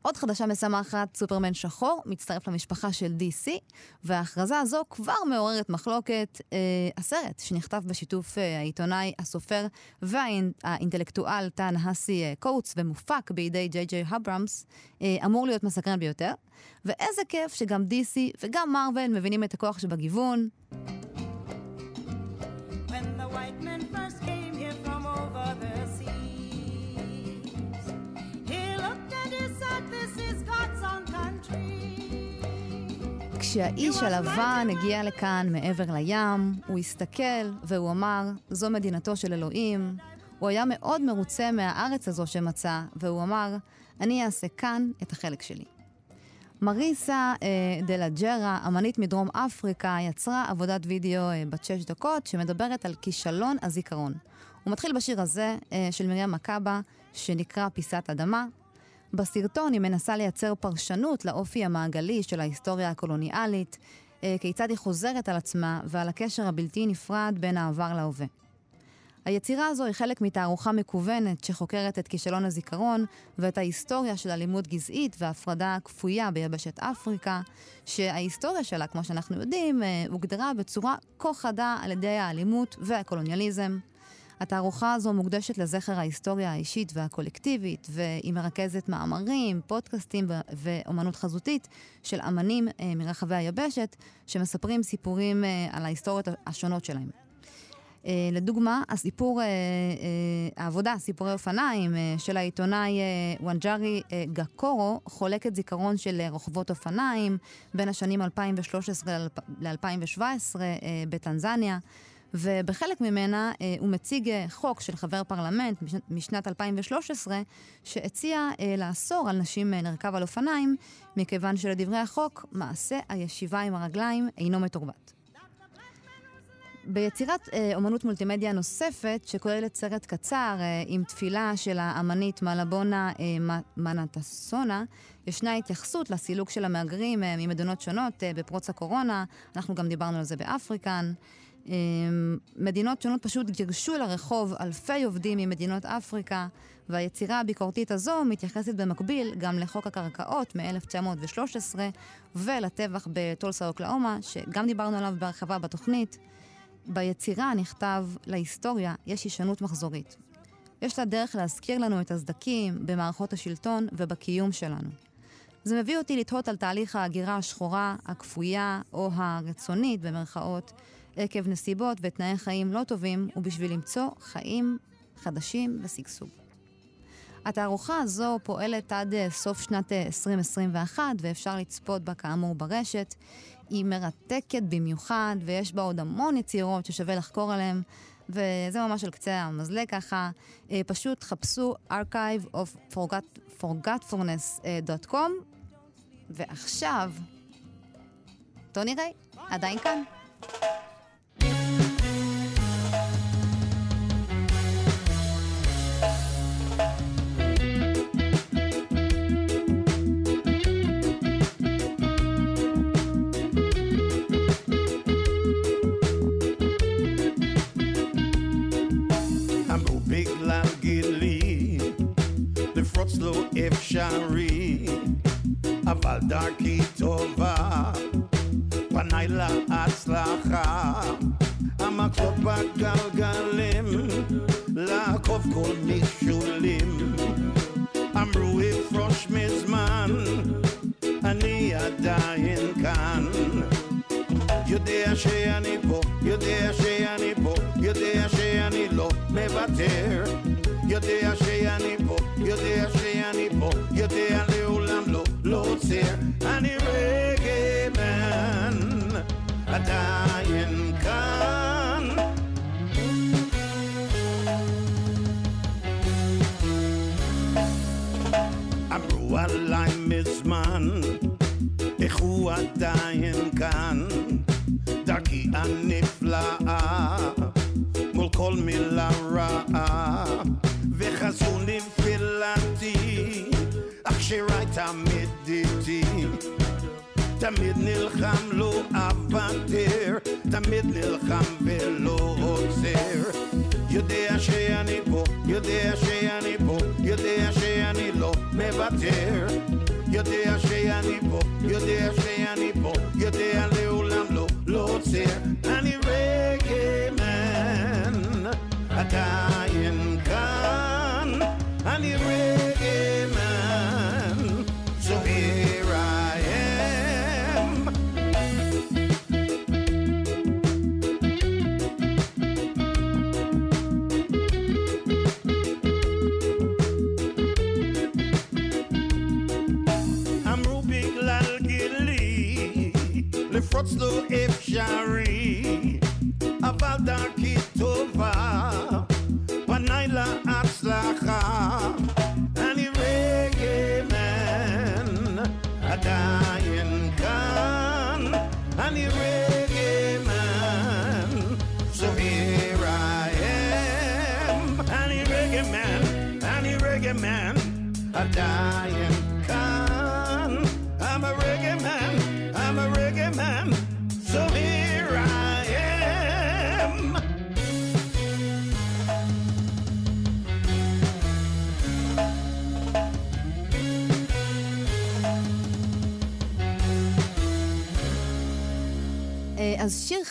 עוד חדשה משמחת, סופרמן שחור מצטרף למשפחה של DC, וההכרזה הזו כבר מעוררת מחלוקת. אה, הסרט, שנכתב בשיתוף אה, העיתונאי, הסופר והאינטלקטואל טאן האסי אה, קוטס ומופק בידי ג'יי ג'יי הברמס, אה, אמור להיות מסקרן ביותר. ואיזה כיף שגם DC וגם מארוול מבינים את הכוח שבגיוון. כשהאיש הלבן הגיע לכאן מעבר לים, הוא הסתכל והוא אמר, זו מדינתו של אלוהים. הוא היה מאוד מרוצה מהארץ הזו שמצא, והוא אמר, אני אעשה כאן את החלק שלי. מריסה אה, דלה ג'רה, אמנית מדרום אפריקה, יצרה עבודת וידאו אה, בת שש דקות שמדברת על כישלון הזיכרון. הוא מתחיל בשיר הזה אה, של מרים מקאבה, שנקרא פיסת אדמה. בסרטון היא מנסה לייצר פרשנות לאופי המעגלי של ההיסטוריה הקולוניאלית, אה, כיצד היא חוזרת על עצמה ועל הקשר הבלתי נפרד בין העבר להווה. היצירה הזו היא חלק מתערוכה מקוונת שחוקרת את כישלון הזיכרון ואת ההיסטוריה של אלימות גזעית והפרדה כפויה ביבשת אפריקה, שההיסטוריה שלה, כמו שאנחנו יודעים, אה, הוגדרה בצורה כה חדה על ידי האלימות והקולוניאליזם. התערוכה הזו מוקדשת לזכר ההיסטוריה האישית והקולקטיבית, והיא מרכזת מאמרים, פודקאסטים ואומנות חזותית של אמנים אה, מרחבי היבשת, שמספרים סיפורים אה, על ההיסטוריות השונות שלהם. Uh, לדוגמה, הסיפור, העבודה, סיפורי אופניים, של העיתונאי וואנג'ארי uh, גקורו, חולקת זיכרון של רוכבות אופניים בין השנים 2013 ל-2017 uh, בטנזניה, ובחלק ממנה uh, הוא מציג uh, חוק של חבר פרלמנט מש- משנת 2013, שהציע uh, לאסור על נשים uh, לרכב על אופניים, מכיוון שלדברי החוק, מעשה הישיבה עם הרגליים אינו מתורבת. ביצירת אה, אומנות מולטימדיה נוספת, שכוללת סרט קצר אה, עם תפילה של האמנית מלבונה אה, מנטסונה, ישנה התייחסות לסילוק של המהגרים אה, ממדינות שונות אה, בפרוץ הקורונה, אנחנו גם דיברנו על זה באפריקן. אה, מדינות שונות פשוט גירשו לרחוב אלפי עובדים ממדינות אפריקה, והיצירה הביקורתית הזו מתייחסת במקביל גם לחוק הקרקעות מ-1913 ולטבח בטולסה אוקלהומה, שגם דיברנו עליו בהרחבה בתוכנית. ביצירה נכתב להיסטוריה יש הישנות מחזורית. יש לה דרך להזכיר לנו את הסדקים במערכות השלטון ובקיום שלנו. זה מביא אותי לתהות על תהליך ההגירה השחורה, הכפויה או הרצונית במרכאות, עקב נסיבות ותנאי חיים לא טובים, ובשביל למצוא חיים חדשים ושגשוג. התערוכה הזו פועלת עד אה, סוף שנת אה, 2021, ואפשר לצפות בה כאמור ברשת. היא מרתקת במיוחד, ויש בה עוד המון יצירות ששווה לחקור עליהן, וזה ממש על קצה המזלג ככה. אה, פשוט חפשו archive of forgot, forgetfulness.com, ועכשיו, טוני ריי, עדיין כאן. אפשרי, אבל דרכי טובה, פניי להצלחה. המקלות בגלגלים, לעקוף כל מכשולים. אמרו אפרוש מזמן, אני עדיין כאן. יודע שאני פה, יודע שאני פה, יודע שאני לא מוותר. יודע שאני פה, יודע שאני פה, יודע לעולם לא, לא עוצר. אני רגמן, עדיין כאן. אמרו עליי מזמן, איך הוא עדיין כאן. דרכי הנפלאה, מול כל מילה נפילתי, אך שיריי תמיד איתי. תמיד נלחם לא אוותר, תמיד נלחם ולא עוצר. יודע שאני פה, יודע שאני פה, יודע שאני לא מוותר. יודע שאני פה, יודע שאני פה, יודע לעולם לא, לא עוצר. אני רגמן, עדיין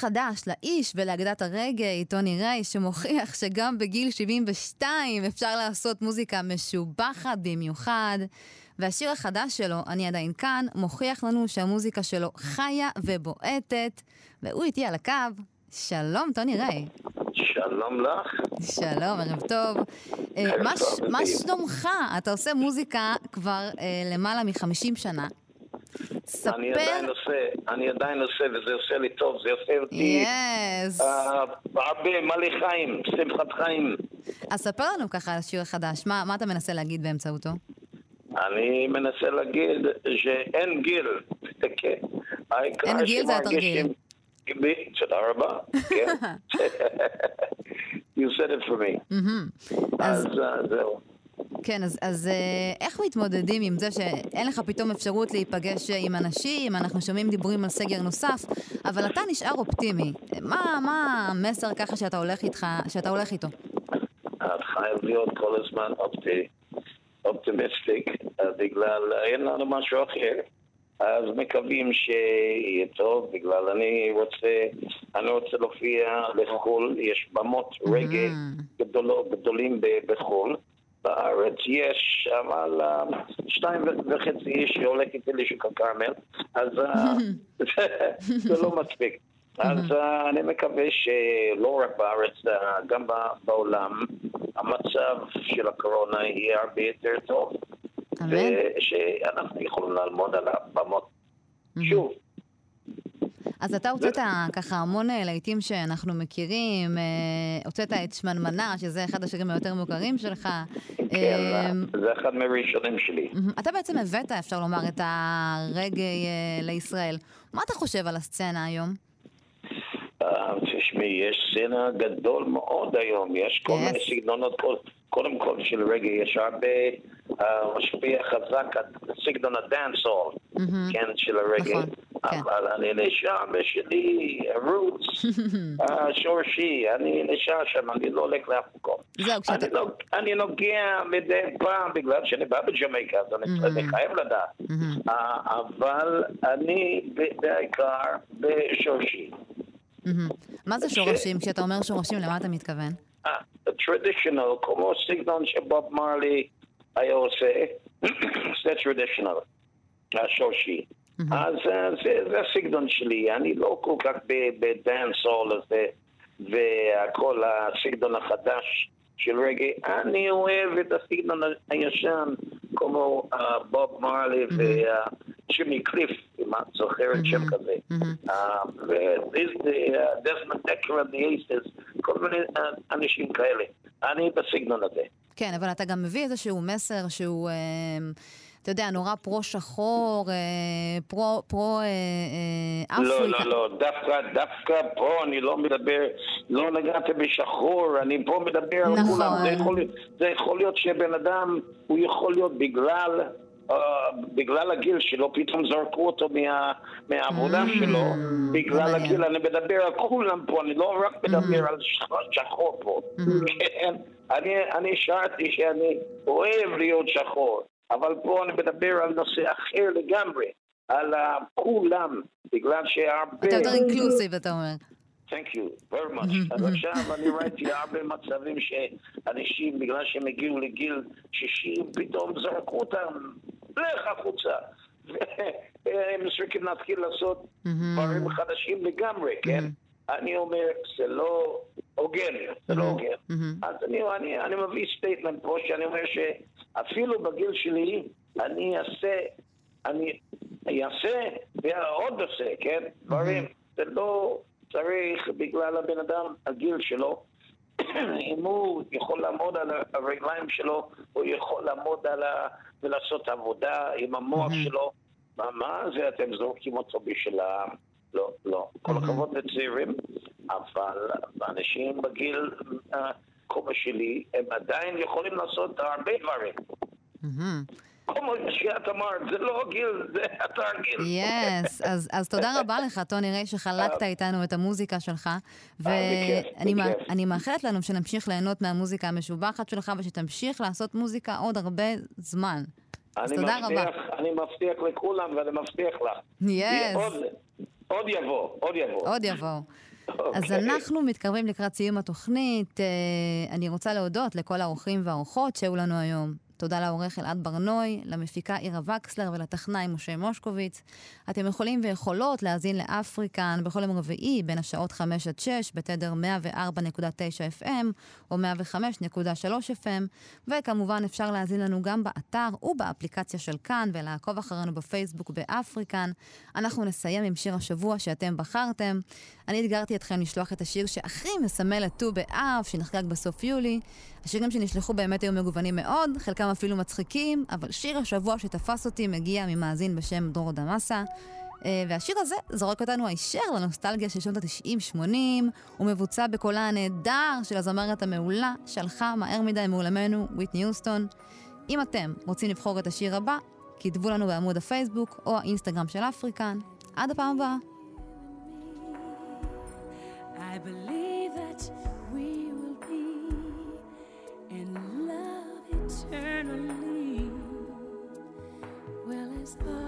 חדש לאיש ולאגדת הרגעי, טוני ריי, שמוכיח שגם בגיל 72 אפשר לעשות מוזיקה משובחת במיוחד. והשיר החדש שלו, אני עדיין כאן, מוכיח לנו שהמוזיקה שלו חיה ובועטת. והוא איתי על הקו. שלום, טוני ריי. שלום לך. שלום, ערב טוב. אה, מה. שלומך? אתה עושה מוזיקה כבר אה, למעלה מ-50 שנה. ספר... אני עדיין עושה, אני עדיין עושה, וזה עושה לי טוב, זה עושה אותי יס. אה, הרבה מלא חיים, שמחת חיים. אז ספר לנו ככה על השיר החדש, מה, מה אתה מנסה להגיד באמצעותו? אני מנסה להגיד שאין גיל. העיקר אין גיל זה ב- תודה רבה, כן. You said it for me. אז אה, זהו. כן, אז, אז אה, איך מתמודדים עם זה שאין לך פתאום אפשרות להיפגש אה, עם אנשים, אנחנו שומעים דיבורים על סגר נוסף, אבל אתה נשאר אופטימי. מה, מה המסר ככה שאתה הולך איתך, שאתה הולך איתו? את חייב להיות כל הזמן אופטי, אופטימיסטיק, אה, בגלל אין לנו משהו אחר. אז מקווים שיהיה טוב, בגלל אני רוצה, אני רוצה להופיע בחו"ל, יש במות רגע גדולו, גדולים בחו"ל. בארץ יש, אבל אה, שתיים וחצי איש שהולך איתי לשוק הכרמל, אז אה, זה לא מספיק. אז אה, אני מקווה שלא רק בארץ, גם בעולם, המצב של הקורונה יהיה הרבה יותר טוב. ושאנחנו יכולים לעמוד על הבמות. שוב, אז אתה הוצאת ככה המון אה, להיטים שאנחנו מכירים, אה, הוצאת את שמנמנה, שזה אחד השירים היותר מוכרים שלך. כן, אה, זה אחד מהראשונים שלי. אתה בעצם הבאת, אפשר לומר, את הרגעי לישראל. מה אתה חושב על הסצנה היום? תשמעי, יש סצנה גדול מאוד היום, יש כל. מיני סגנונות, קודם כל של רגע, יש הרבה משפיע חזק סגנון הדאנסול, מהמם. כן, של הרגע. כן. אבל אני נשאר בשלי, רוץ, שורשי, אני נשאר שם, אני לא הולך לאף מקום. זהו, כשאתה... אני, לא, אני נוגע מדי פעם בגלל שאני בא בג'מייקה, אז אני, Mhm. אני חייב לדעת. מהמם. אה, אבל אני בעיקר בשורשי. מהמם. מה זה שורשים? כשאתה אומר שורשים, למה אתה מתכוון? טרדישיונל, כמו סגנון שבוב מרלי היה עושה, זה טרדישיונל, השורשי. אז אה, זה, זה הסגנון שלי, אני לא כל כך בדאנסול הזה וכל הסגנון החדש של רגע, אני אוהב את הסגנון הישן כמו אה, בוב מרלי וג'ימי קליף, אם את זוכרת שם כזה. מהמם. ודסמנד דקר והאייסטס, כל מיני אה, אנשים כאלה. אני בסגנון הזה. כן, אבל אתה גם מביא איזשהו מסר שהוא, אה, אתה יודע, נורא פרו-שחור, אה, פרו- פרו אה, אה, לא. לא, לא, דווקא, דווקא פה אני לא מדבר, לא נגעתי בשחור, אני פה מדבר על נכון. כולם. זה יכול, זה יכול להיות שבן אדם, הוא יכול להיות בגלל אה, בגלל הגיל שלו, פתאום זרקו אותו מה, מהעבודה שלו, בגלל מעניין. הגיל, אני מדבר על כולם פה, אני לא רק מדבר על שח- שחור פה, כן? אני, אני שרתי שאני אוהב להיות שחור, אבל פה אני מדבר על נושא אחר לגמרי, על כולם, בגלל שהרבה... אתה יותר אינקלוסיב, אתה אומר. Thank you very much. אז עכשיו אני ראיתי הרבה מצבים שאנשים, בגלל שהם הגיעו לגיל 60, פתאום זרקו אותם, לך החוצה. והם צריכים להתחיל לעשות דברים חדשים לגמרי, כן? אני אומר, זה לא הוגן, זה לא הוגן. אז אני, אני, אני מביא statement פה שאני אומר שאפילו בגיל שלי אני אעשה, אני אעשה ועוד עושה, כן? דברים, זה לא צריך בגלל הבן אדם, הגיל שלו. אם הוא יכול לעמוד על הרגליים שלו, הוא יכול לעמוד על ה... ולעשות עבודה עם המוח שלו. מה, מה זה אתם זורקים אותו בשביל ה... לא, לא. כל הכבוד לצעירים, אבל אנשים בגיל אה, כמו שלי, הם עדיין יכולים לעשות הרבה דברים. כמו שאת אמרת, זה לא גיל, זה התרגיל. יס, אז, אז תודה רבה לך, טוני ריי, שחלקת איתנו את המוזיקה שלך. בכיף, ואני מאחלת לנו שנמשיך ליהנות מהמוזיקה המשובחת שלך, ושתמשיך לעשות מוזיקה עוד הרבה זמן. אז תודה רבה. אני מבטיח לכולם ואני מבטיח לך. יס. עוד, עוד יבוא, עוד יבוא. עוד יבואו. אז אוקיי. אנחנו מתקרבים לקראת סיום התוכנית. אה, אני רוצה להודות לכל האורחים והאורחות שהיו לנו היום. תודה לעורך אלעד ברנוי, למפיקה עירה וקסלר ולטכנאי משה מושקוביץ. אתם יכולים ויכולות להאזין לאפריקן בכל יום רביעי בין השעות 5 עד 6 בתדר 104.9 FM או 105.3 FM, וכמובן אפשר להאזין לנו גם באתר ובאפליקציה של כאן ולעקוב אחרינו בפייסבוק באפריקן. אנחנו נסיים עם שיר השבוע שאתם בחרתם. אני אתגרתי אתכם לשלוח את השיר שהכי מסמל את ט"ו באב, שנחגג בסוף יולי. השירים שנשלחו באמת היו מגוונים מאוד, חלקם אפילו מצחיקים, אבל שיר השבוע שתפס אותי מגיע ממאזין בשם דרור דמאסה. אה, והשיר הזה זורק אותנו הישר לנוסטלגיה של שנות ה-90-80, הוא מבוצע בקולה הנהדר של הזמרת המעולה, שהלכה מהר מדי מעולמנו, ויטני יוסטון. אם אתם רוצים לבחור את השיר הבא, כתבו לנו בעמוד הפייסבוק או האינסטגרם של אפריקן. עד הפעם הבאה. I believe that we will be in love eternally. Well, as far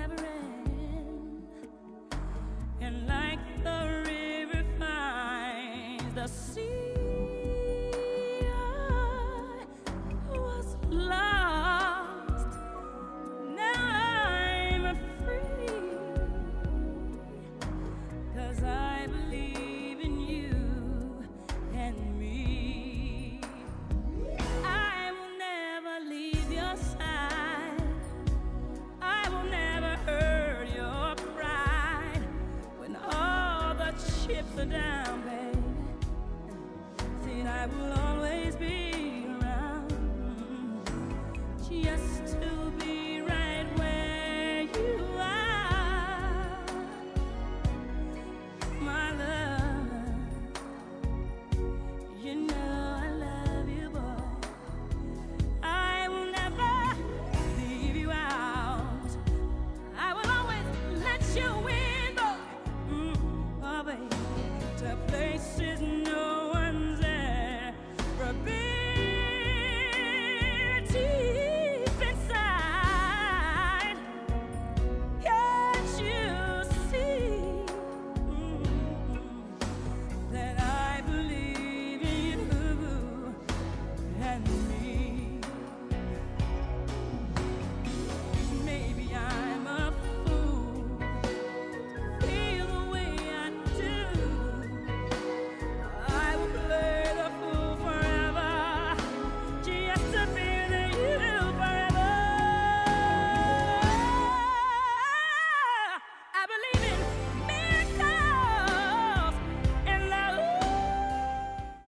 never end.